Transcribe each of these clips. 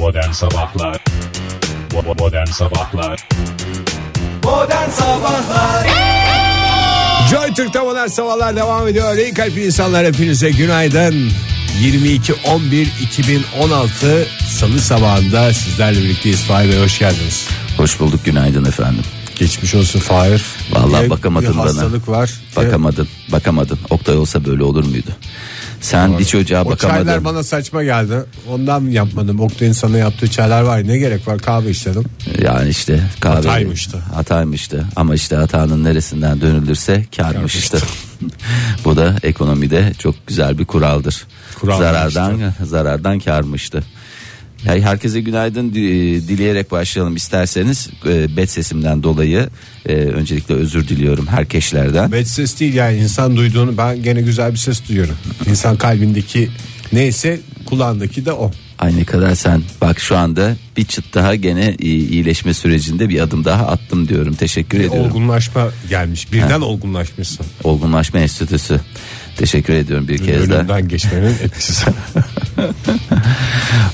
Modern Sabahlar Modern Sabahlar Modern Sabahlar Joy Türk'te modern sabahlar devam ediyor. İyi kalp insanlar hepinize günaydın. 22 11 2016 Salı sabahında sizlerle birlikteyiz. Fahir Bey hoş geldiniz. Hoş bulduk günaydın efendim. Geçmiş olsun Fahir. Vallahi Bir- bakamadın bir bana. hastalık var. Bakamadın bakamadın. Oktay olsa böyle olur muydu? Sen bir çocuğa O çaylar bakamadın. bana saçma geldi. Ondan yapmadım. Oktay'ın sana yaptığı çaylar var. Ne gerek var? Kahve istedim. Yani işte kahve. Hataymıştı. Hataymıştı. Ama işte hatanın neresinden dönülürse karmıştı. Bu da ekonomide çok güzel bir kuraldır. Kuralmıştı. Zarardan zarardan karmıştı. Ya herkese günaydın di- dileyerek başlayalım isterseniz e, bet sesimden dolayı e, öncelikle özür diliyorum herkeşlerden. Bet ses değil yani insan duyduğunu ben gene güzel bir ses duyuyorum. İnsan kalbindeki neyse kulağındaki de o. Ay ne kadar sen bak şu anda bir çıt daha gene iyi- iyileşme sürecinde bir adım daha attım diyorum. Teşekkür Bir ediyorum. olgunlaşma gelmiş. Birden olgunlaşmışsın. Olgunlaşma Enstitüsü. Teşekkür ediyorum bir kez daha. Ölümden geçmenin etkisi.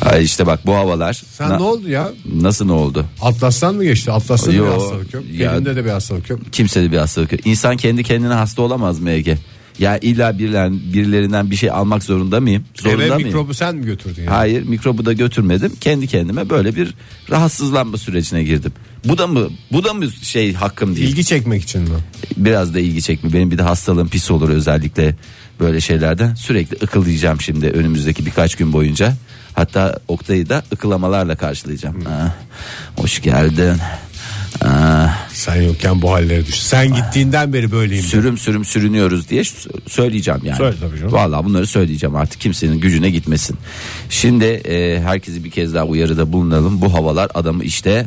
Ay işte bak bu havalar. Sen Na- ne oldu ya? Nasıl ne oldu? Atlas'tan mı geçti? Atlas'ta da bir Yo, hastalık yok. ya- Elinde de bir hastalık yok. Kimsede bir hastalık yok. İnsan kendi kendine hasta olamaz mı Ege? Ya illa birilen, birilerinden bir şey almak zorunda mıyım? Zorunda Eve mıyım? mikrobu sen mi götürdün yani? Hayır mikrobu da götürmedim. Kendi kendime böyle bir rahatsızlanma sürecine girdim. Bu da mı bu da mı şey hakkım değil? İlgi çekmek için mi? Biraz da ilgi çekme. Benim bir de hastalığım pis olur özellikle böyle şeylerden. Sürekli ıkılayacağım şimdi önümüzdeki birkaç gün boyunca. Hatta Oktay'ı da ıkılamalarla karşılayacağım. Ah, hoş geldin. Sen yokken bu hallere düş. Sen gittiğinden beri böyleyim. sürüm sürüm sürünüyoruz diye söyleyeceğim yani. Söyle tabii canım. Vallahi bunları söyleyeceğim artık kimsenin gücüne gitmesin. Şimdi e, herkesi bir kez daha uyarıda bulunalım. Bu havalar adamı işte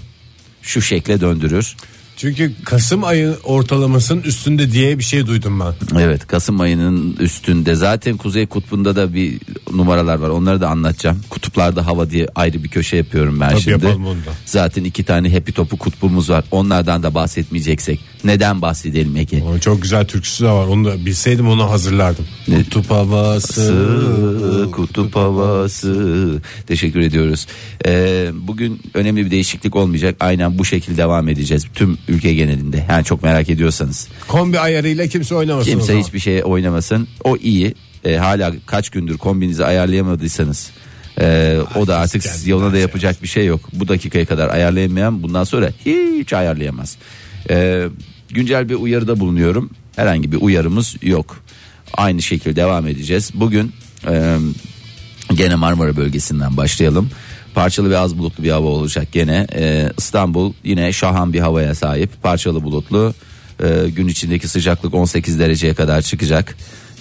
şu şekle döndürür. Çünkü Kasım ayı ortalamasının üstünde diye bir şey duydum ben. Evet Kasım ayının üstünde zaten Kuzey Kutbu'nda da bir numaralar var onları da anlatacağım. Kutuplarda hava diye ayrı bir köşe yapıyorum ben Tabii şimdi. yapalım onu da. Zaten iki tane happy topu kutbumuz var onlardan da bahsetmeyeceksek neden bahsedelim Ege? Çok güzel türküsü de var. Onu da bilseydim onu hazırlardım. Ne? Kutup havası. Sı- kutup havası teşekkür ediyoruz Ee, bugün önemli bir değişiklik olmayacak aynen bu şekilde devam edeceğiz tüm ülke genelinde. Yani çok merak ediyorsanız. Kombi ayarıyla kimse oynamasın o kimse zaman. hiçbir şeye oynamasın. O iyi. Ee, hala kaç gündür kombinizi ayarlayamadıysanız ee, o da artık siz yoluna da şey. yapacak bir şey yok. Bu dakikaya kadar ayarlayamayan bundan sonra hiç ayarlayamaz. Ee, güncel bir uyarıda bulunuyorum. Herhangi bir uyarımız yok. Aynı şekilde devam edeceğiz. Bugün e, Gene Marmara bölgesinden başlayalım. Parçalı ve az bulutlu bir hava olacak gene. Ee, İstanbul yine şahan bir havaya sahip. Parçalı bulutlu. Ee, gün içindeki sıcaklık 18 dereceye kadar çıkacak.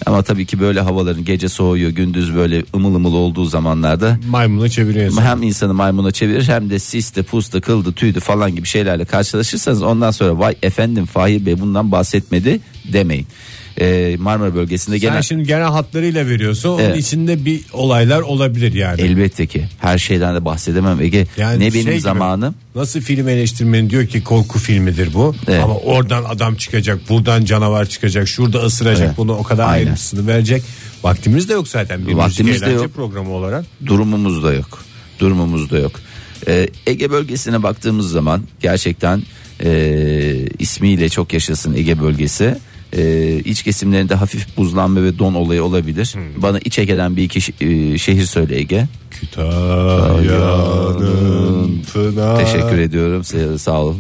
Ama tabii ki böyle havaların gece soğuyor, gündüz böyle ımıl ımıl olduğu zamanlarda Maymunu çeviriyorsun. hem insanı maymuna çevirir hem de siste, pusta, kıldı, tüydü falan gibi şeylerle karşılaşırsanız ondan sonra vay efendim Fahir Bey bundan bahsetmedi demeyin. Ee, Marmara bölgesinde Sen şimdi genel hatlarıyla veriyorsun. Onun Evet. içinde bir olaylar olabilir yani. Elbette ki her şeyden de bahsedemem Ege. Yani ne şey benim gibi, zamanım Nasıl film eleştirmeni diyor ki korku filmidir bu. Evet. Ama oradan adam çıkacak, buradan canavar çıkacak, şurada ısıracak Evet. bunu o kadar Aynen. ayrıntısını verecek. Vaktimiz de yok zaten bir Vaktimiz müzik de yok. programı olarak. durumumuz da yok. Durumumuz da yok. Ee, Ege bölgesine baktığımız zaman gerçekten e, ismiyle çok yaşasın Ege bölgesi. E, iç kesimlerinde hafif buzlanma ve don olayı olabilir. Hmm. Bana iç Ege'den bir iki şi- e, şehir söyle Ege. Kütahya'nın pınar. Teşekkür ediyorum Sa- sağ ol.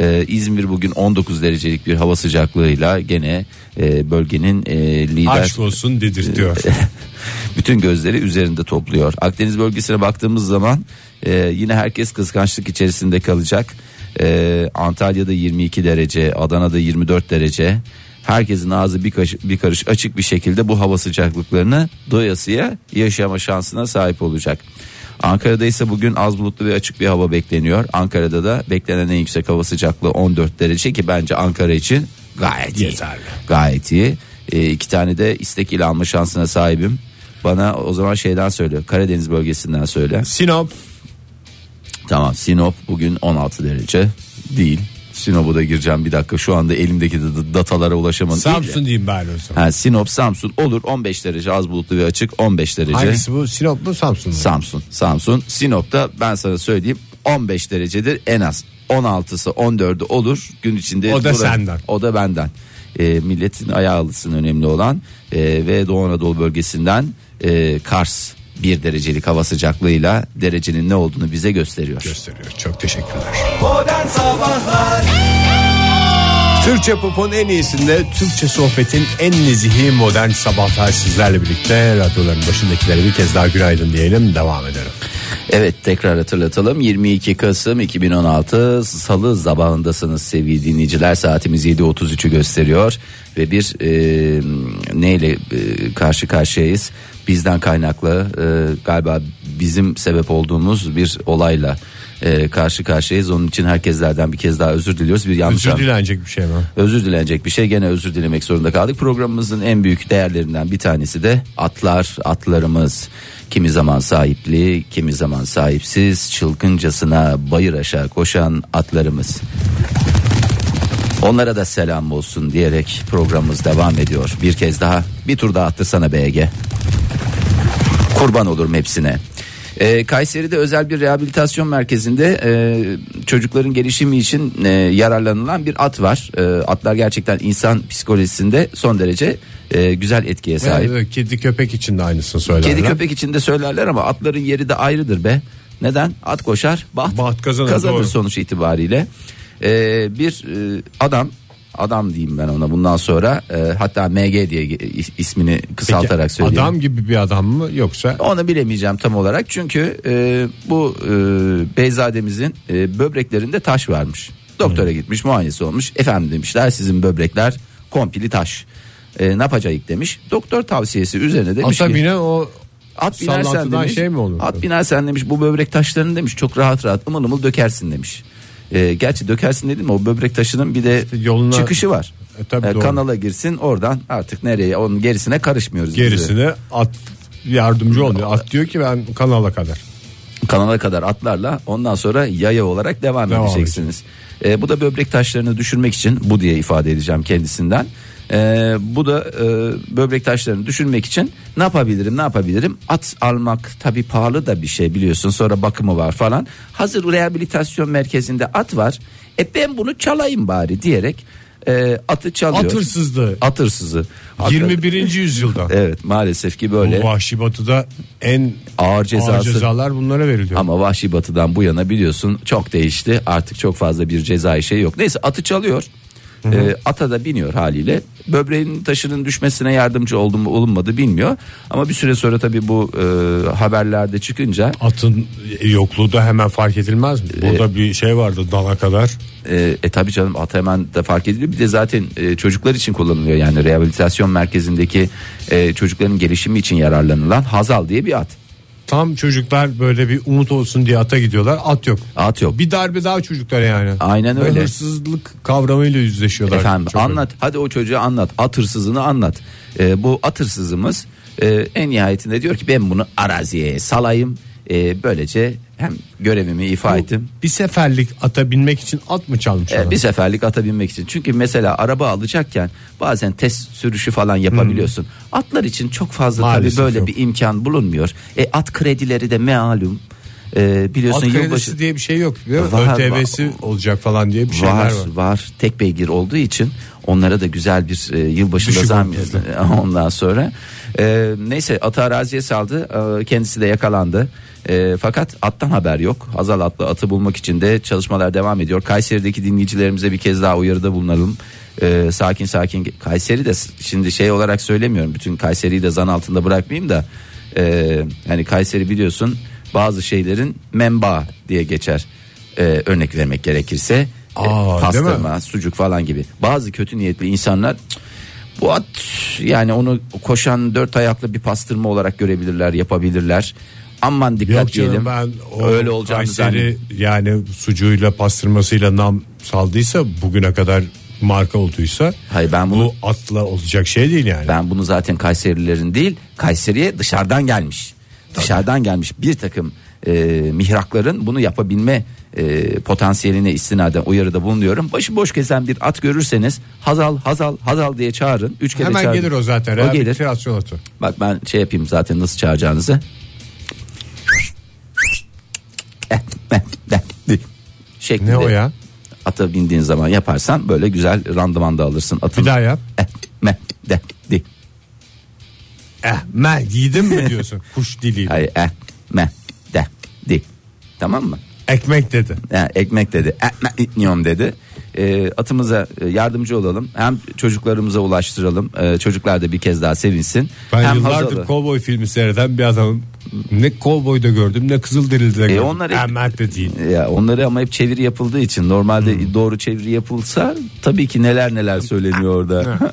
Ee, İzmir bugün 19 derecelik bir hava sıcaklığıyla gene e, bölgenin e, lider Aşk olsun dedirtiyor. bütün gözleri üzerinde topluyor. Akdeniz bölgesine baktığımız zaman e, yine herkes kıskançlık içerisinde kalacak. E, Antalya'da 22 derece, Adana'da 24 derece. Herkesin ağzı bir, kaş- bir karış açık bir şekilde bu hava sıcaklıklarını doyasıya yaşama şansına sahip olacak. Ankara'da ise bugün az bulutlu ve açık bir hava bekleniyor. Ankara'da da beklenen en yüksek hava sıcaklığı 14 derece ki bence Ankara için gayet iyi. Yeterli. Gayet iyi. E, iki tane de istek ile alma şansına sahibim. Bana o zaman şeyden söyle. Karadeniz bölgesinden söyle. Sinop Tamam Sinop bugün 16 derece değil. Sinop'u da gireceğim bir dakika. Şu anda elimdeki datalara ulaşamadım. Samsun diyeyim ben o zaman. Ha, Sinop Samsun olur 15 derece az bulutlu ve açık 15 derece. Hangisi bu? Sinop mu Samsun mu? Samsun. Samsun. Sinop'ta ben sana söyleyeyim 15 derecedir en az. 16'sı 14'ü olur gün içinde. O da senden. O da benden. E, milletin ayağı alışsın önemli olan E, ve Doğu Anadolu bölgesinden e, Kars bir derecelik hava sıcaklığıyla derecenin ne olduğunu bize gösteriyor. Gösteriyor. Çok teşekkürler. Modern Sabahlar Türkçe pop'un en iyisinde Türkçe sohbetin en nezihi modern sabahlar sizlerle birlikte radyoların başındakilere bir kez daha günaydın diyelim devam edelim. Evet tekrar hatırlatalım. 22 Kasım 2016 Salı zabağındasınız sevgili dinleyiciler. Saatimiz 7.33'ü gösteriyor ve bir e, neyle e, karşı karşıyayız? Bizden kaynaklı e, galiba bizim sebep olduğumuz bir olayla e, karşı karşıyayız onun için herkeslerden bir kez daha özür diliyoruz bir yanlış Özür dilenecek bir şey mi? Özür dilenecek bir şey gene özür dilemek zorunda kaldık. Programımızın en büyük değerlerinden bir tanesi de atlar, atlarımız. Kimi zaman sahipli, kimi zaman sahipsiz, çılgıncasına bayır aşağı koşan atlarımız. Onlara da selam olsun diyerek programımız devam ediyor. Bir kez daha bir tur daha attırsana BG. Kurban olurum hepsine. Ee, Kayseri'de özel bir rehabilitasyon merkezinde e, çocukların gelişimi için e, yararlanılan bir at var. E, atlar gerçekten insan psikolojisinde son derece e, güzel etkiye sahip. Evet, kedi köpek için de aynısını söylerler. Kedi köpek için de söylerler ama atların yeri de ayrıdır be. Neden? At koşar, baht, Baht kazanır, doğru. sonuç itibariyle. Ee, bir e, adam, adam diyeyim ben ona bundan sonra e, hatta MG diye is- ismini kısaltarak Peki, söyleyeyim. Adam gibi bir adam mı yoksa Onu bilemeyeceğim tam olarak çünkü e, bu e, Beyzademizin e, böbreklerinde taş varmış. Doktora gitmiş muayenesi olmuş. Efendim demişler sizin böbrekler kompili taş. E, ne yapacağız demiş. Doktor tavsiyesi üzerine demiş ata ki binen o at binersen demiş. şey mi olur? At binersen demiş bu böbrek taşlarını demiş çok rahat rahat ımıl ımıl dökersin demiş. E, gerçi dökersin dedim o böbrek taşının bir de yoluna- çıkışı var. E, tabii E, doğru. kanala girsin oradan artık nereye onun gerisine karışmıyoruz. gerisine at yardımcı oluyor. At diyor ki ben kanala kadar. Kanala kadar atlarla ondan sonra yaya olarak devam, Devam edeceksiniz. E, bu da böbrek taşlarını düşürmek için bu diye ifade edeceğim kendisinden. E, bu da e, böbrek taşlarını düşürmek için ne yapabilirim ne yapabilirim at almak tabi pahalı da bir şey biliyorsun sonra bakımı var falan hazır rehabilitasyon merkezinde at var e ben bunu çalayım bari diyerek e, atı çalıyor. At hırsızlığı. At hırsızı. At- 21. yüzyılda. Evet maalesef ki böyle Bu vahşi batıda en ağır cezası. ağır cezalar bunlara veriliyor. Ama Vahşi Batı'dan bu yana biliyorsun çok değişti. Artık çok fazla bir cezai şey yok. Neyse atı çalıyor. Ee, ata da biniyor haliyle. Böbreğin taşının düşmesine yardımcı oldu mu olunmadı bilmiyor. Ama bir süre sonra tabii bu e, haberlerde çıkınca Atın yokluğu da hemen fark edilmez mi? Burada bir şey vardı dana kadar. e, e tabii canım at hemen de fark ediliyor. Bir de zaten e, çocuklar için kullanılıyor. Yani rehabilitasyon merkezindeki e, çocukların gelişimi için yararlanılan Hazal diye bir at. Tam çocuklar böyle bir umut olsun diye ata gidiyorlar. At yok. At yok. Bir darbe daha çocuklara yani. Aynen öyle. Hırsızlık kavramıyla yüzleşiyorlar. Efendim Çok anlat hadi o çocuğa anlat at hırsızını anlat Ee, bu at hırsızımız e, en nihayetinde diyor ki ben bunu araziye salayım Ee, böylece hem görevimi ifa önemli. ettim Bir seferlik ata binmek için at mı çalmış? Ee, bir seferlik ata binmek için çünkü mesela araba alacakken bazen test sürüşü falan yapabiliyorsun atlar için çok fazla tabii Maalesef böyle yok. bir imkan bulunmuyor e, at kredileri de mealum Ee, biliyorsun At yılbaşı diye bir şey yok. Var, ÖTV'si olacak falan diye bir şeyler var, var. var tek beygir olduğu için onlara da güzel bir e, yılbaşında Düşük zam ondan sonra e, neyse atı araziye saldı. E, kendisi de yakalandı. E, fakat attan haber yok. Hazal atlı atı bulmak için de çalışmalar devam ediyor. Kayseri'deki dinleyicilerimize bir kez daha uyarıda bulunalım. E, sakin sakin Kayseri de şimdi şey olarak söylemiyorum. Bütün Kayseri'yi de zan altında bırakmayayım da e, hani Kayseri biliyorsun bazı şeylerin menba diye geçer. E, örnek vermek gerekirse Aa, pastırma, sucuk falan gibi. Bazı kötü niyetli insanlar "Cık, bu at yani onu koşan dört ayaklı bir pastırma olarak görebilirler, yapabilirler. Aman dikkat Yok canım diyelim. ben o Öyle olacağını Kayseri yani sucuğuyla pastırmasıyla nam saldıysa bugüne kadar marka olduysa Hayır ben bunu bu atla olacak şey değil yani. ben bunu zaten Kayserilerin değil, Kayseri'ye dışarıdan gelmiş. dışarıdan gelmiş bir takım e, mihrakların bunu yapabilme e, potansiyeline istinaden uyarıda bulunuyorum. Başıboş gezen bir at görürseniz Hazal Hazal Hazal diye çağırın. Üç kere Hemen çağırın. gelir o zaten. O gelir. Rehabilitasyon atı. Bak ben şey yapayım zaten nasıl çağıracağınızı. Şeklinde. Ne o ya? Ata bindiğin zaman yaparsan böyle güzel randıman da alırsın atın. Bir daha yap. Eh, meh, de, di. Eh, ben yedim mi diyorsun kuş diliyle. Hayır, eh, meh, de, di. Tamam mı? Ekmek dedi. Yani ekmek dedi. Ekmek dedi. E, atımıza e, yardımcı olalım. Hem çocuklarımıza ulaştıralım. E, çocuklar da bir kez daha sevinsin. Ben hem yıllardır Hazal'ı- kovboy filmi seyreden bir adamım. Ne kovboyda gördüm ne kızılderili de gördüm. onlar hep- de değil. Ya onları ama hep çeviri yapıldığı için normalde Hmm. doğru çeviri yapılsa tabii ki neler neler söyleniyor orada.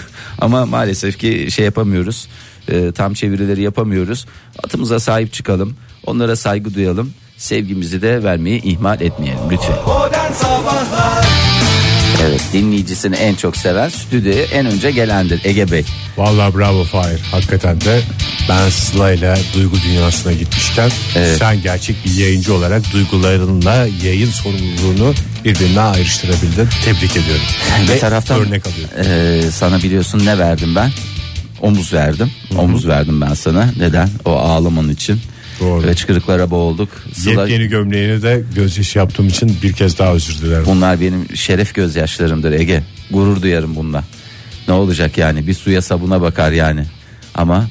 ama maalesef ki şey yapamıyoruz. E, tam çevirileri yapamıyoruz. Atımıza sahip çıkalım. Onlara saygı duyalım. Sevgimizi de vermeyi ihmal etmeyelim lütfen. Evet dinleyicisini en çok seven stüdyoya en önce gelendir Ege Bey. Vallahi bravo Fahir. Hakikaten de ben Sıla ile duygu dünyasına gitmişken Evet. sen gerçek bir yayıncı olarak duygularınla yayın sorumluluğunu birbirine ayrıştırabildin. Tebrik ediyorum. Bir Ve taraftan örnek alıyorum. e, sana biliyorsun ne verdim ben? Omuz verdim. Omuz verdim ben sana. Neden? O ağlaman için. Doğru. Ve çıkırıklara boğulduk. Sıla- Yepyeni gömleğini de gözyaşı yaptığım için bir kez daha özür dilerim. Bunlar benim şeref gözyaşlarımdır Ege. Gurur duyarım bununla. Ne olacak yani bir suya sabuna bakar yani. Ama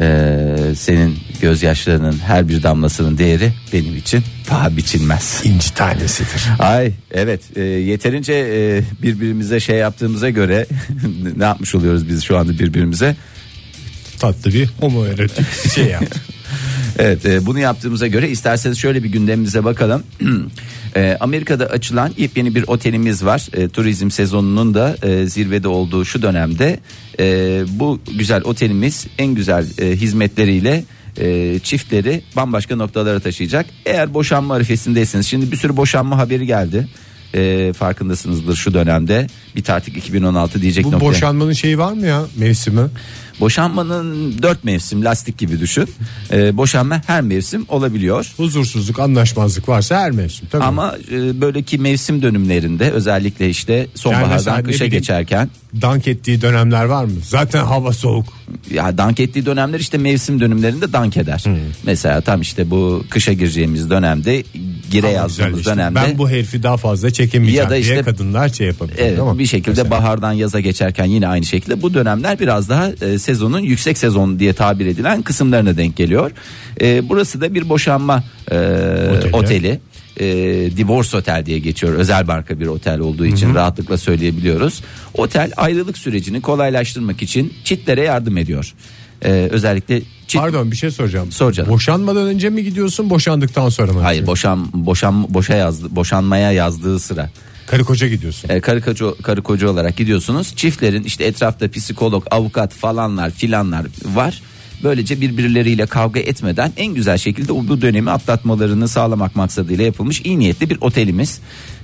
eee, senin gözyaşlarının her bir damlasının değeri benim için paha biçilmez. İnci tanesidir. Ay evet e, yeterince e, birbirimize şey yaptığımıza göre ne yapmış oluyoruz biz şu anda birbirimize? Tatlı bir homoerotik şey yaptı. Evet e, bunu yaptığımıza göre isterseniz şöyle bir gündemimize bakalım. E, Amerika'da açılan yepyeni bir otelimiz var. E, turizm sezonunun da e, zirvede olduğu şu dönemde e, bu güzel otelimiz en güzel e, hizmetleriyle e, çiftleri bambaşka noktalara taşıyacak. Eğer boşanma arifesindeyseniz şimdi bir sürü boşanma haberi geldi. E, farkındasınızdır şu dönemde bir tatil 2016 diyecek Bu noktaya. boşanmanın şeyi var mı ya mevsimi? Boşanmanın dört mevsim lastik gibi düşün. E, boşanma her mevsim olabiliyor. Huzursuzluk, anlaşmazlık varsa her mevsim. Tabii. Ama e, böyle ki mevsim dönümlerinde özellikle işte Yani sonbahardan ne kışa bileyim, geçerken dank ettiği dönemler var mı? Zaten hava soğuk. ya dank ettiği dönemler işte mevsim dönümlerinde dank eder. Hmm. Mesela tam işte bu kışa gireceğimiz dönemde gire Ama yazdığımız işte. dönemde Ben bu herifi daha fazla çekemeyeceğim Ya da işte- diye kadınlar şey yapabilir. Evet, bir şekilde Mesela. bahardan yaza geçerken yine aynı şekilde bu dönemler biraz daha e, sezonun yüksek sezon diye tabir edilen kısımlarına denk geliyor. E, burası da bir boşanma e, Oteli. oteli. E, divorce otel diye geçiyor özel marka bir otel olduğu için rahatlıkla söyleyebiliyoruz. Otel ayrılık sürecini kolaylaştırmak için çiftlere yardım ediyor. E, özellikle çift Pardon bir şey soracağım. Sor canım. Boşanmadan önce mi gidiyorsun boşandıktan sonra mı? hayır boşan boşan boşa yazdı boşanmaya yazdığı sıra Karı koca gidiyorsun. e, karı koca, karı koca olarak gidiyorsunuz. Çiftlerin işte etrafta psikolog, avukat falanlar filanlar var. Böylece birbirleriyle kavga etmeden en güzel şekilde bu dönemi atlatmalarını sağlamak maksadıyla yapılmış iyi niyetli bir otelimiz.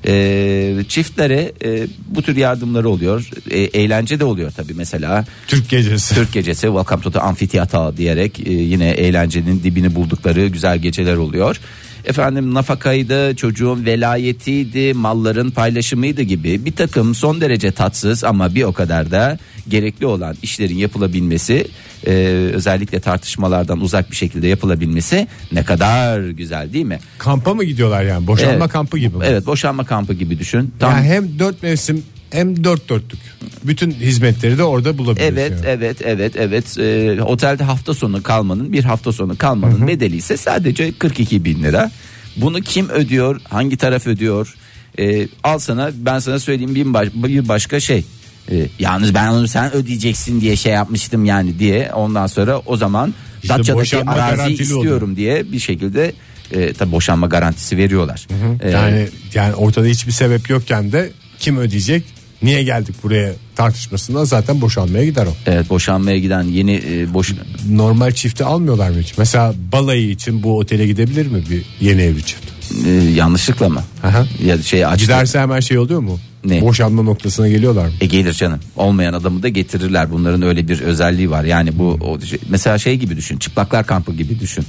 E, çiftlere e, bu tür yardımları oluyor. E, eğlence de oluyor tabii mesela. Türk gecesi. Türk gecesi Welcome to the Amphitheater diyerek e, yine eğlencenin dibini buldukları güzel geceler oluyor. Efendim nafakaydı, çocuğun velayetiydi, malların paylaşımıydı gibi bir takım son derece tatsız ama bir o kadar da gerekli olan işlerin yapılabilmesi, e, özellikle tartışmalardan uzak bir şekilde yapılabilmesi ne kadar güzel değil mi? Kampa mı gidiyorlar yani? Boşanma Evet. kampı gibi mi? Evet, boşanma kampı gibi düşün. Tam Yani hem dört mevsim hem dört dörtlük. Bütün hizmetleri de orada bulabiliyorsun. Evet, yani. evet, evet, evet. Ee, otelde hafta sonu kalmanın, bir hafta sonu kalmanın bedeli ise sadece 42 bin lira. Bunu kim ödüyor? Hangi taraf ödüyor? Ee, al sana, ben sana söyleyeyim bir, baş- bir başka şey. Ee, yalnız ben onu sen ödeyeceksin diye şey yapmıştım yani diye. Ondan sonra o zaman İşte Datça'daki araziyi istiyorum diye bir şekilde e, tabii boşanma garantisi veriyorlar. Ee, Yani yani ortada hiçbir sebep yokken de kim ödeyecek? Niye geldik buraya tartışmasından zaten boşanmaya gider o. evet boşanmaya giden yeni e, boş Normal çifti almıyorlar mı hiç? Mesela balayı için bu otele gidebilir mi bir yeni evli çift? Ee, yanlışlıkla mı? Aha. Ya şey açtı. Giderse hemen şey oluyor mu? Ne? Boşanma noktasına geliyorlar mı? E gelir canım. Olmayan adamı da getirirler. Bunların öyle bir özelliği var. Yani bu o, şey- mesela şey gibi düşün. Çıplaklar kampı gibi düşün.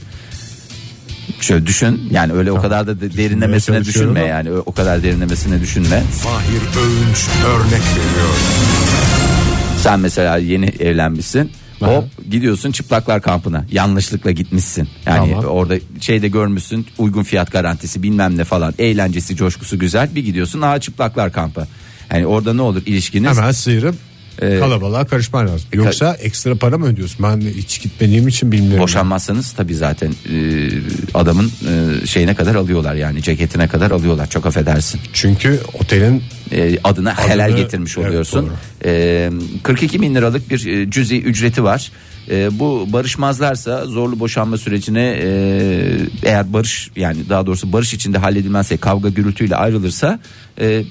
Şöyle düşün. Yani öyle o kadar da de- derinlemesine düşünme ama. yani. O kadar derinlemesine düşünme. Fahir Öğünç örnek veriyor. Sen mesela yeni evlenmişsin. Hop gidiyorsun çıplaklar kampına. Yanlışlıkla gitmişsin. Yani Tamam. orada şeyde görmüşsün uygun fiyat garantisi bilmem ne falan. Eğlencesi coşkusu güzel. Bir gidiyorsun aa çıplaklar kampı. Yani orada ne olur ilişkiniz? Hemen sıyırıp Ee, kalabalığa karışman lazım. Yoksa ekstra para mı ödüyorsun? Ben hiç gitmediğim için bilmiyorum. Boşanmazsanız tabii zaten e, adamın e, şeyine kadar alıyorlar yani ceketine kadar alıyorlar çok affedersin. Çünkü otelin E, adına helal getirmiş evet, oluyorsun. doğru. E, 42 bin liralık bir e, cüzi ücreti var. E, bu barışmazlarsa zorlu boşanma sürecine e, eğer barış yani daha doğrusu barış içinde halledilmezse kavga gürültüyle ayrılırsa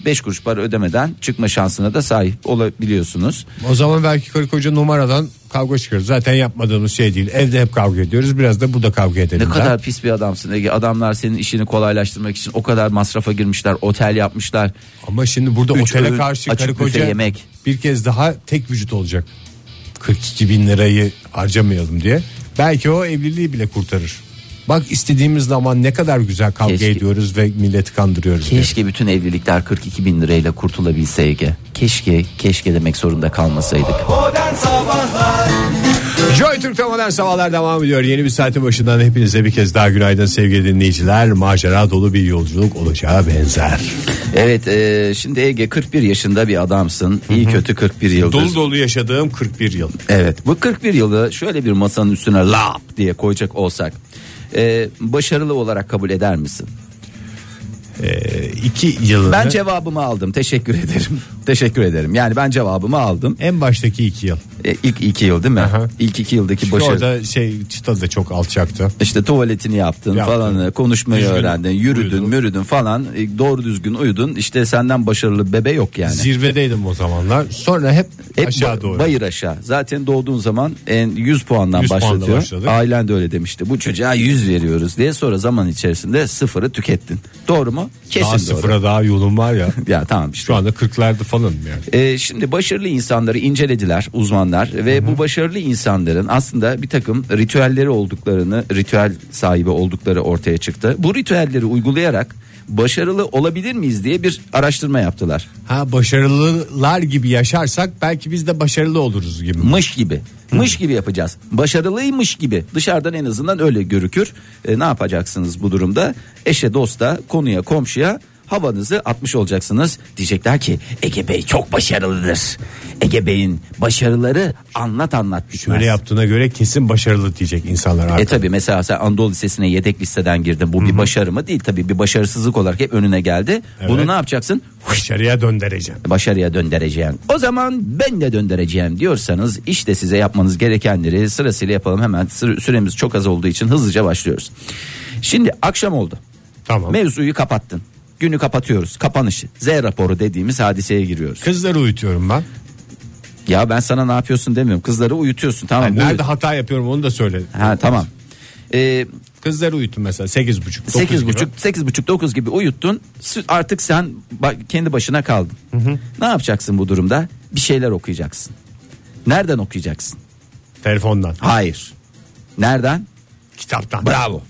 5 kuruş para ödemeden çıkma şansına da sahip olabiliyorsunuz. o zaman belki karı koca numaradan kavga çıkarır. Zaten yapmadığımız şey değil. Evde hep kavga ediyoruz. Biraz da bu da kavga edelim. Ne der. kadar pis bir adamsın Ege. Adamlar senin işini kolaylaştırmak için o kadar masrafa girmişler, otel yapmışlar. Ama şimdi burada Üç otele öğün karşı karı koca yemek. bir kez daha tek vücut olacak. 42 bin lirayı harcamayalım diye. Belki o evliliği bile kurtarır. Bak istediğimiz zaman ne kadar güzel kavga Keşke- ediyoruz ve milleti kandırıyoruz. diye. Keşke bütün evlilikler 42 bin lirayla kurtulabilse Ege. Keşke, keşke demek zorunda kalmasaydık. Modern Sabahlar Joy Türk'te modern sabahlar devam ediyor. Yeni bir saatin başından hepinize bir kez daha günaydın sevgili dinleyiciler. Macera dolu bir yolculuk olacağı benzer. Evet e, şimdi Ege 41 yaşında bir adamsın. İyi kötü 41 yıldır. Dolu dolu yaşadığım 41 yıl. Evet bu 41 yılı şöyle bir masanın üstüne lap diye koyacak olsak. e, başarılı olarak kabul eder misin? Ee, iki yılını Ben cevabımı aldım. Teşekkür ederim. Teşekkür ederim. Yani ben cevabımı aldım. en baştaki iki yıl. E, ilk iki yıl değil mi? Aha. İlk iki yıldaki Çünkü başarı. orada şey çıta da çok alçaktı. İşte tuvaletini yaptın Yaptım. falan konuşmayı Düzgün öğrendin yürüdün uyudum. mürüdün falan e, doğru düzgün uyudun işte senden başarılı bebe yok yani. Zirvedeydim o zamanlar. Sonra hep, Hep aşağı ba- doğru. bayır aşağı. Zaten doğduğun zaman en 100 puandan 100 puanla başlatıyor. başladık. Ailen de öyle demişti. Bu çocuğa 100 veriyoruz diye sonra zaman içerisinde sıfırı tükettin. Doğru mu? Kesin daha doğru. sıfıra daha yolum var ya. Ya tamam işte. Şu anda 40'larda falan yani. Ee, şimdi başarılı insanları incelediler uzmanlar ve bu başarılı insanların aslında bir takım ritüelleri olduklarını, ritüel sahibi oldukları ortaya çıktı. Bu ritüelleri uygulayarak başarılı olabilir miyiz diye bir araştırma yaptılar. Ha başarılılar gibi yaşarsak belki biz de başarılı oluruz gibi. Mış gibi. Mış gibi yapacağız. Başarılıymış gibi. Dışarıdan en azından öyle görükür. E, ne yapacaksınız bu durumda? Eşe, dosta, konuya, komşuya havanızı atmış olacaksınız. Diyecekler ki Ege Bey çok başarılıdır. Ege Bey'in başarıları anlat anlat bitmez. Böyle yaptığına göre kesin başarılı diyecek insanlar E tabi mesela sen Anadolu Lisesi'ne yedek listeden girdin. Bu bir başarı mı? Değil tabi bir başarısızlık olarak hep önüne geldi. Bunu ne yapacaksın? Başarıya döndüreceğim. başarıya döndüreceğim. O zaman ben de döndüreceğim diyorsanız işte size yapmanız gerekenleri sırasıyla yapalım hemen. Sü- Süremiz çok az olduğu için hızlıca başlıyoruz. Şimdi akşam oldu. Tamam. Mevzuyu kapattın. Günü kapatıyoruz. Kapanışı. Z raporu dediğimiz hadiseye giriyoruz. Kızları uyutuyorum ben. Ya ben sana ne yapıyorsun demiyorum. Kızları uyutuyorsun tamam. Yani uyut. nerede hata yapıyorum onu da söyle. Ha tamam. Ee, Kızları uyutun mesela 8.30 9 sekiz gibi. buçuk, sekiz buçuk, dokuz gibi uyuttun. Artık sen kendi başına kaldın. Ne yapacaksın bu durumda? Bir şeyler okuyacaksın. Nereden okuyacaksın? Telefondan. Hayır. Nereden? Kitaptan. Bravo.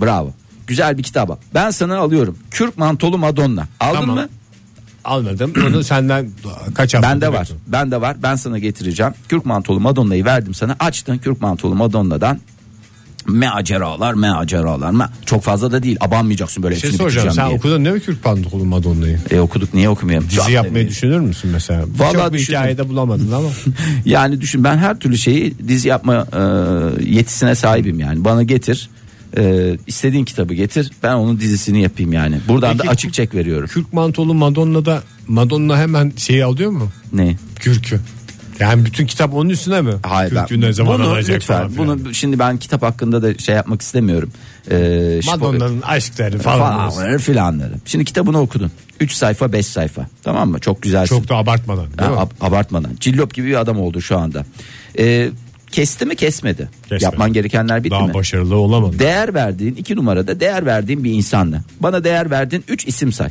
Bravo. Güzel bir kitaba. Ben sana alıyorum. Kürk mantolu Madonna. Aldın Tamam. mı? Almadım. Onu senden kaç hafta Bende var. Bende var. Ben sana getireceğim. Kürk mantolu Madonna'yı verdim sana. Açtın Kürk mantolu Madonna'dan. Meaceralar, meaceralar. Me çok fazla da değil. Abanmayacaksın böyle Bir şey hepsini soracağım. bitireceğim Sen diye. okudun ne mi Kürk Pantolonu Madonna'yı? E, okuduk niye okumayalım? Dizi Çok yapmayı düşünür müsün mesela? Vallahi Çok bir düşündüm. hikayede bulamadın ama. Yani düşün ben her türlü şeyi dizi yapma e, yetisine sahibim yani. Bana getir. E, istediğin kitabı getir. Ben onun dizisini yapayım yani. Buradan Peki, da açık çek veriyorum. Kürk mantolu Madonna'da Madonna hemen şeyi alıyor mu? Ne? Kürkü. Yani bütün kitap onun üstüne mi? Hayır ben ne zaman bunu alacak lütfen falan bunu şimdi ben kitap hakkında da şey yapmak istemiyorum. Ee, Madonna'nın aşkları falan. falanları filanları. Şimdi kitabını okudun. 3 sayfa 5 sayfa. Tamam mı? Çok güzelsin. Çok da abartmadan değil Ha, mi? ab- abartmadan. Cillop gibi bir adam oldu şu anda. Ee, Kesti mi kesmedi. Kesmedi. Yapman gerekenler bitti Daha mi? başarılı olamadı. Değer verdiğin iki numarada değer verdiğin bir insanla. Bana değer verdiğin üç isim say.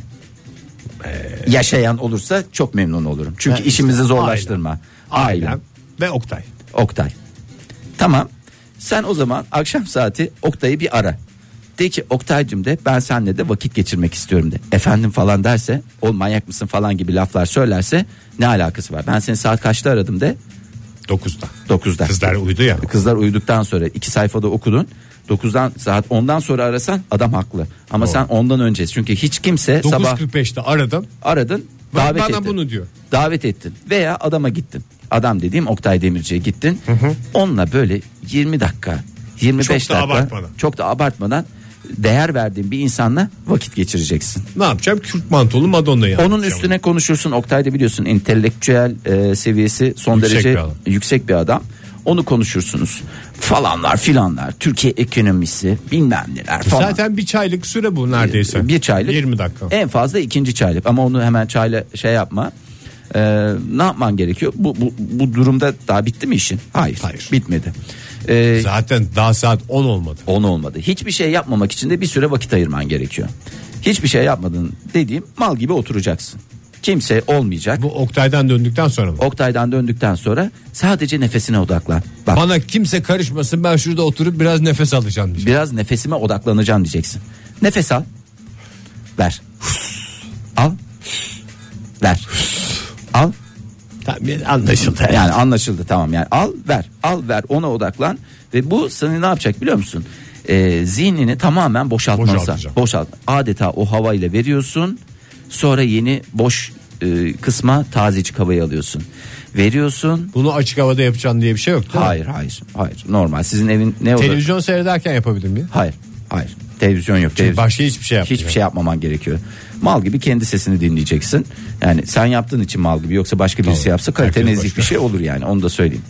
Yaşayan olursa çok memnun olurum. Çünkü Ben işimizi işte zorlaştırma. Ailem. Ailem ve Oktay. Oktay. Tamam. Sen o zaman akşam saati Oktay'ı bir ara. De ki Oktay'cım de ben seninle de vakit geçirmek istiyorum de. Efendim falan derse ol manyak mısın falan gibi laflar söylerse ne alakası var? Ben seni saat kaçta aradım de 9'da. 9'da. Kızlar uyudu ya. Kızlar uyuduktan sonra iki sayfada okudun. 9'dan saat 10'dan sonra arasan adam haklı. Ama sen ondan önce çünkü hiç kimse sabah 9.45'te aradım. aradın Bana- davet bana ettin. bunu diyor. Davet ettin veya adama gittin. Adam dediğim Oktay Demirci'ye gittin. Onunla böyle 20 dakika 25 Çok da dakika abartmadan. çok da abartmadan değer verdiğin bir insanla vakit geçireceksin. Ne yapacağım? Kürk mantolu Madonna'yı Onun üstüne konuşursun. Oktay da biliyorsun entelektüel e, seviyesi son Yüksek derece bir adam. yüksek bir adam. Onu konuşursunuz. Falanlar filanlar. Türkiye ekonomisi bilmem neler falan. Zaten bir çaylık süre bu neredeyse. Bir çaylık. 20 dakika. En fazla ikinci çaylık ama onu hemen çayla şey yapma. Ee, ne yapman gerekiyor? Bu, bu, bu durumda daha bitti mi işin? Hayır. Hayır. Bitmedi. Ee, Zaten daha saat 10 olmadı. on olmadı. Hiçbir şey yapmamak için de bir süre vakit ayırman gerekiyor. Hiçbir şey yapmadın dediğim mal gibi oturacaksın. Kimse olmayacak. Bu Oktay'dan döndükten sonra mı? Oktay'dan döndükten sonra sadece nefesine odaklan. Bak Bana kimse karışmasın ben şurada oturup biraz nefes alacağım diyeceğim. biraz nefesime odaklanacağım diyeceksin. Nefes al. Ver. Al. Anlaşıldı. Yani anlaşıldı tamam yani al ver al ver ona odaklan ve bu seni ne yapacak biliyor musun? Ee, zihnini tamamen boşaltması. Boşaltacak. Boşalt. Adeta o havayla veriyorsun. Sonra yeni boş e, kısma tazecik havayı alıyorsun. Veriyorsun. Bunu açık havada yapacaksın diye bir şey yok değil mi? Hayır hayır hayır normal. Sizin evin ne olur? Televizyon seyrederken yapabilir miyim? Hayır hayır. Televizyon yok. Televizyon. Başka hiçbir şey yapmayacağım. Hiçbir şey yapmaman gerekiyor. Mal gibi kendi sesini dinleyeceksin. Yani sen yaptığın için mal gibi yoksa başka birisi Tamam. yapsa kalite Herkes nezih başka. bir şey olur yani onu da söyleyeyim.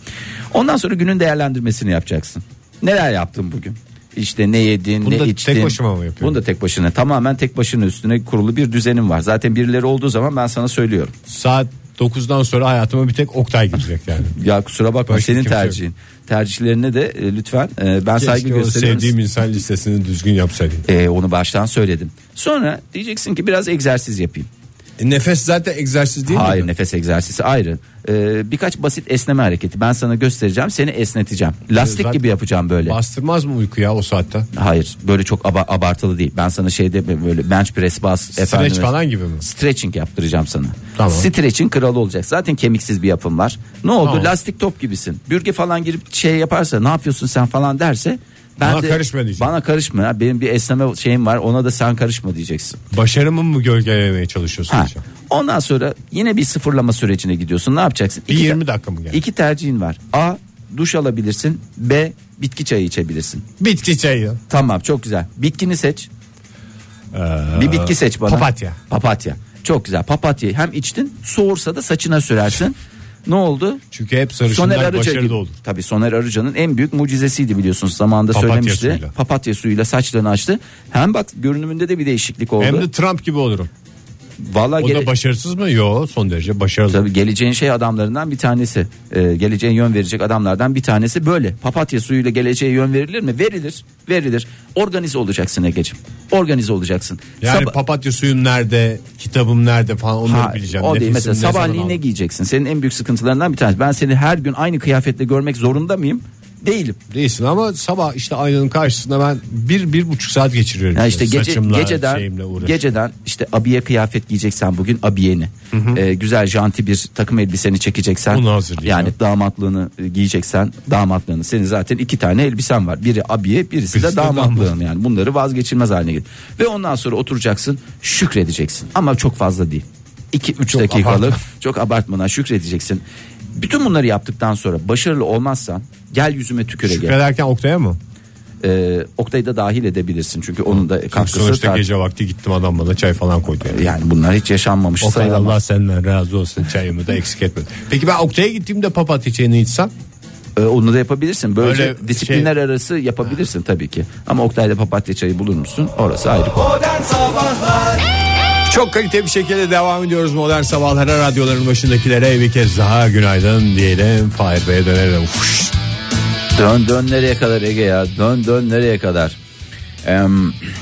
Ondan sonra günün değerlendirmesini yapacaksın. Neler yaptın bugün? İşte ne yedin, Bunu ne da içtin. tek başıma mı yapıyorum? Bunu da tek başına. Tamamen tek başına üstüne kurulu bir düzenim var. Zaten birileri olduğu zaman ben sana söylüyorum. Saat 9'dan sonra hayatıma bir tek Oktay girecek yani. Ya kusura bakma Başka senin kimse yok. tercihin. Tercihlerine de e, lütfen e, ben saygı Keşke o gösteriyorum. sevdiğim insan listesini düzgün yapsaydım. E, onu baştan söyledim. Sonra diyeceksin ki biraz egzersiz yapayım. E, nefes zaten egzersiz değil Hayır mi? nefes egzersizi ayrı. Ee, birkaç basit esneme hareketi ben sana göstereceğim seni esneteceğim. Lastik Zaten gibi yapacağım böyle. Bastırmaz mı uyku ya o saatte? Hayır böyle çok aba- abartılı değil. Ben sana şeyde böyle bench press bas Stretch falan gibi mi? Stretching yaptıracağım sana. Tamam. Stretching kralı olacak. Zaten kemiksiz bir yapım var. Ne oldu? Tamam. Lastik top gibisin. Bürge falan girip şey yaparsa ne yapıyorsun sen falan derse ben Bana de, karışma diyeceğim. Bana karışma. ya. Benim bir esneme şeyim var. Ona da sen karışma diyeceksin. Başarımı mı gölgelemeye çalışıyorsun? Ha. diyeceğim. Ondan sonra yine bir sıfırlama sürecine gidiyorsun. Ne yapacaksın? Bir İki 20 ta- dakika mı geldi? İki tercihin var. A. Duş alabilirsin. B. Bitki çayı içebilirsin. Bitki çayı. Tamam çok güzel. Bitkini seç. bir bitki seç bana. papatya. Papatya. Çok güzel. Papatyayı hem içtin soğursa da saçına sürersin. ne oldu? Çünkü hep Soner Arıca başarılı gibi. olur. Tabii Soner Arıca'nın en büyük mucizesiydi biliyorsunuz zamanında Papatya söylemişti. suyuyla. Papatya suyuyla saçlarını açtı. Hem bak görünümünde de bir değişiklik oldu. Hem de Trump gibi olurum. Vallahi O gele- da başarısız mı? Yo son derece başarılı. Tabii geleceğin şey adamlarından bir tanesi. Ee, geleceğin yön verecek adamlardan bir tanesi böyle. Papatya suyuyla geleceğe yön verilir mi? Verilir. Verilir. Organize olacaksın Ege'ciğim. Organize olacaksın. Yani Sabah- papatya suyum nerede, kitabım nerede falan onları Ha, bileceğim. o değil mesela sabahleyin ne giyeceksin? Senin en büyük sıkıntılarından bir tanesi. Ben seni her gün aynı kıyafetle görmek zorunda mıyım? Değilim. Değilsin ama sabah işte aynanın karşısında ben bir, bir buçuk saat geçiriyorum. Ya işte gece Saçımla, geceden geceden işte abiye kıyafet giyeceksen bugün abiyeni. Ee, güzel janti bir takım elbiseni çekeceksen hazırlayacağım. yani damatlığını e, giyeceksen damatlığını senin zaten iki tane elbisen var. Biri abiye birisi, Birisi de de damatlığın damat. yani bunları vazgeçilmez haline getir. Ve ondan sonra oturacaksın şükredeceksin ama çok fazla değil. 2-3 Çok dakikalık abartma. çok abartmadan şükredeceksin. Bütün bunları yaptıktan sonra başarılı olmazsan gel yüzüme tüküre gel. Şükrederken Oktay'a mı? Ee, Oktay'ı da dahil edebilirsin çünkü onun da Çünkü katkısı sonuçta tar- gece vakti gittim adam bana çay falan koydu. Yani. yani bunlar hiç yaşanmamış Oktay sayılamaz. Allah senden razı olsun çayımı da eksik etmedi. Peki ben Oktay'a gittiğimde papatya çayını içsem Ee, onu da yapabilirsin. Böylece Öyle disiplinler arası yapabilirsin tabii ki. Ama Oktay'da papatya çayı bulur musun? Orası ayrı konu. Modern Sabahlar Çok kalite bir şekilde devam ediyoruz modern sabahlara radyoların başındakilere bir kez daha günaydın diyelim. Fahir Bey'e dönelim. Fuş. Dön dön nereye kadar Ege ya dön dön nereye kadar Ee,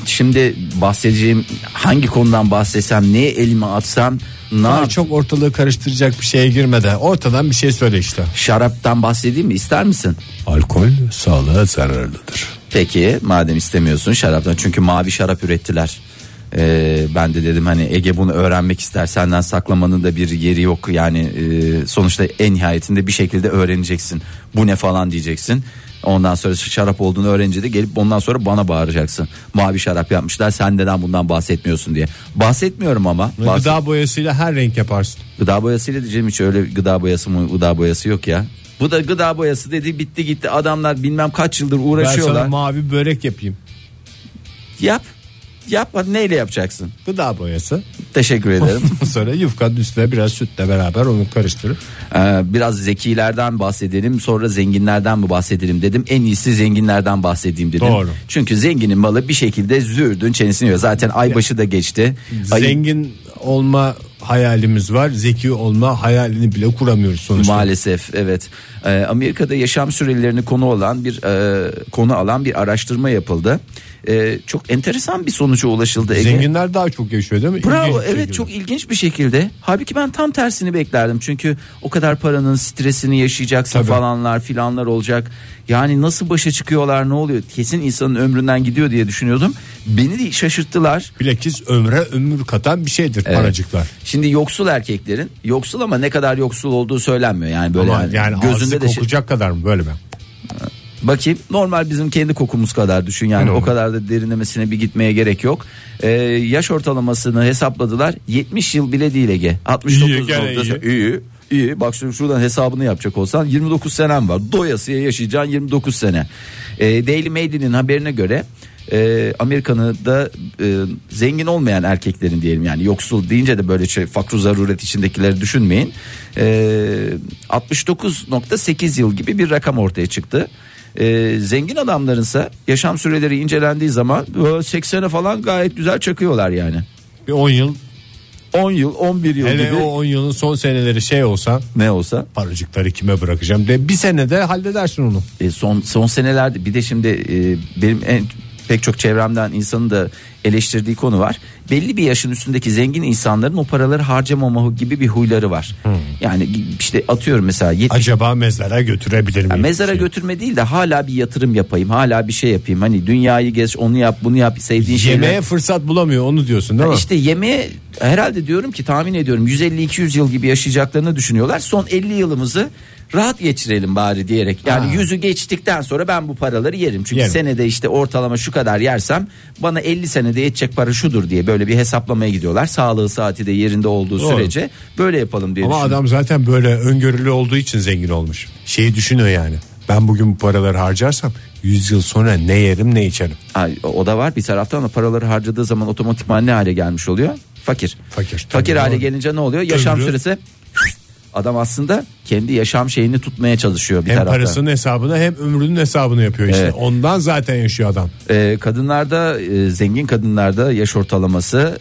Şimdi bahsedeceğim hangi konudan bahsetsem neye elime atsam ne Daha yap- çok ortalığı karıştıracak bir şeye girmeden ortadan bir şey söyle işte. Şaraptan bahsedeyim mi ister misin? Alkol sağlığa zararlıdır. Peki madem istemiyorsun şaraptan çünkü mavi şarap ürettiler. Ee, ben de dedim hani Ege bunu öğrenmek ister senden saklamanın da bir yeri yok yani e, sonuçta en nihayetinde bir şekilde öğreneceksin bu ne falan diyeceksin ondan sonra şarap olduğunu öğrenince de gelip ondan sonra bana bağıracaksın mavi şarap yapmışlar sen neden bundan bahsetmiyorsun diye bahsetmiyorum ama bahset- Gıda boyasıyla her renk yaparsın. Gıda boyasıyla diyeceğim hiç öyle gıda boyası mı gıda boyası yok ya. Bu da gıda boyası dedi bitti gitti adamlar bilmem kaç yıldır Ben uğraşıyorlar. sana mavi börek yapayım. Yap. Yap hadi neyle yapacaksın? Gıda boyası. Teşekkür ederim. Sonra yufkanın üstüne biraz sütle beraber onu karıştırıp. Ee, biraz zekilerden bahsedelim sonra zenginlerden mi bahsedelim dedim. En iyisi zenginlerden bahsedeyim dedim. Doğru. Çünkü zenginin malı bir şekilde zürdün çenesini yiyor. Zaten aybaşı da geçti. Zengin olma hayalimiz var. Zeki olma hayalini bile kuramıyoruz sonuçta. Maalesef evet. Ee, Amerika'da yaşam sürelerini konu olan bir e, konu alan bir araştırma yapıldı. Ee, çok enteresan bir sonuca ulaşıldı. Ege. Zenginler daha çok yaşıyor değil mi? Bravo İlginç evet şekilde. çok ilginç bir şekilde. Halbuki ben tam tersini beklerdim. Çünkü o kadar paranın stresini yaşayacaksın Tabii. falanlar filanlar olacak. Yani nasıl başa çıkıyorlar ne oluyor? Kesin insanın ömründen gidiyor diye düşünüyordum. Beni de şaşırttılar. Bilakis ömre ömür katan bir şeydir Evet. paracıklar. Şimdi yoksul erkeklerin yoksul ama ne kadar yoksul olduğu söylenmiyor. Yani böyle Ama yani, yani gözünde de şey- kokacak kadar mı böyle mi? Bakayım normal bizim kendi kokumuz kadar düşün yani o kadar da derinlemesine bir gitmeye gerek yok. Ee, yaş ortalamasını hesapladılar 70 yıl bile değil Ege 69 İyi, iyi. iyi. iyi. bak şu- şuradan hesabını yapacak olsan 29 senem var doyasıya yaşayacağın 29 sene. Ee, Daily Mail'in haberine göre e, Amerika'nı da e, zengin olmayan erkeklerin diyelim yani yoksul deyince de böyle şey fakru zaruret içindekileri düşünmeyin. E, 69.8 yıl gibi bir rakam ortaya çıktı. E, zengin adamlarınsa yaşam süreleri incelendiği zaman böyle 80'e falan gayet güzel çakıyorlar yani. Bir 10 yıl 10 yıl 11 yıl hele gibi o 10 yılın son seneleri şey olsa ne olsa paracıkları kime bırakacağım de bir senede halledersin onu. E, son son senelerde bir de şimdi e, benim en pek çok çevremden insanın da eleştirdiği konu var. Belli bir yaşın üstündeki zengin insanların o paraları harcamama gibi bir huyları var. Yani işte atıyorum mesela 70 Acaba mezara götürebilir miyim? yani mezara Şey. götürme değil de hala bir yatırım yapayım. Hala bir şey yapayım. Hani dünyayı gez, onu yap, bunu yap, sevdiğin şeyler. Yemeğe fırsat bulamıyor onu diyorsun değil mi? İşte yemeğe herhalde diyorum ki tahmin ediyorum 150-200 yıl gibi yaşayacaklarını düşünüyorlar. Son 50 yılımızı rahat geçirelim bari diyerek. Yani Ha. yüzü geçtikten sonra ben bu paraları yerim. Çünkü Yerim. senede işte ortalama şu kadar yersem bana 50 senede yetecek para şudur diye böyle bir hesaplamaya gidiyorlar. Sağlığı saati de yerinde olduğu Doğru. sürece böyle yapalım diye Ama düşünüyorum. adam zaten böyle öngörülü olduğu için zengin olmuş. Şeyi düşünüyor yani. Ben bugün bu paraları harcarsam 100 yıl sonra ne yerim ne içerim. Ay, o- o da var bir taraftan da paraları harcadığı zaman otomatikman ne hale gelmiş oluyor? Fakir. Fakir. Fakir Tabii, hale doğru. gelince ne oluyor? Yaşam Ömrü- süresi adam aslında kendi yaşam şeyini tutmaya çalışıyor bir Hem taraftan. parasının hesabını hem ömrünün hesabını yapıyor işte. Evet. Ondan zaten yaşıyor adam. Ee, kadınlarda e, zengin kadınlarda yaş ortalaması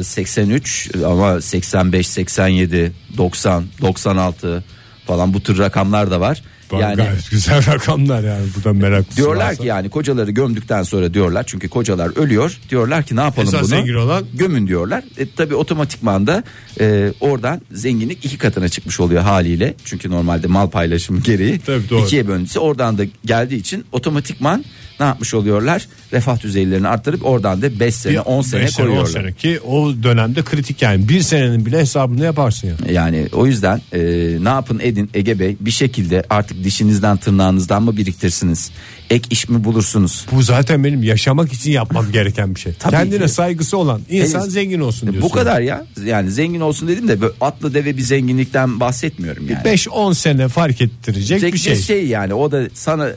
e, 83 ama 85 87 90 96 falan bu tür rakamlar da var. Bak, yani Gayet güzel rakamlar yani. Bu da meraklısı diyorlar varsa. ki yani kocaları gömdükten sonra diyorlar çünkü kocalar ölüyor. Diyorlar ki ne yapalım Esas bunu? zengin olan- gömün diyorlar. E, tabii otomatikman da e, oradan zenginlik iki katına çıkmış oluyor haliyle. Çünkü normalde mal paylaşımı gereği Tabii, doğru. ikiye bölündüğü oradan da geldiği için otomatikman ne yapmış oluyorlar? Refah düzeylerini arttırıp oradan da 5 sene Bir 10 sene on koyuyorlar. sene ki o dönemde kritik yani. Bir senenin bile hesabını yaparsın yani. Yani o yüzden e, ne yapın edin Ege Bey bir şekilde artık dişinizden tırnağınızdan mı biriktirsiniz? Ek iş mi bulursunuz? Bu zaten benim yaşamak için yapmam gereken bir şey. Tabii Kendine ki. saygısı olan insan Evet. zengin olsun diyorsun. Bu kadar ya. Yani zengin olsun dedim de böyle atlı deve bir zenginlikten bahsetmiyorum yani. 5-10 sene fark ettirecek Tek bir şey. yani o da sana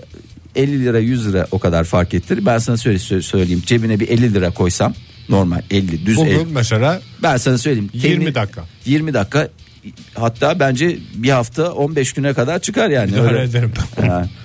50 lira 100 lira o kadar fark ettirir. Ben sana söyle, sö- söyleyeyim cebine bir 50 lira koysam normal 50 düz 50. Bugün mesela Ben sana söyleyeyim. 20 dakika. 20 dakika hatta bence bir hafta 15 güne kadar çıkar yani. idare Öyle. ederim. Ha.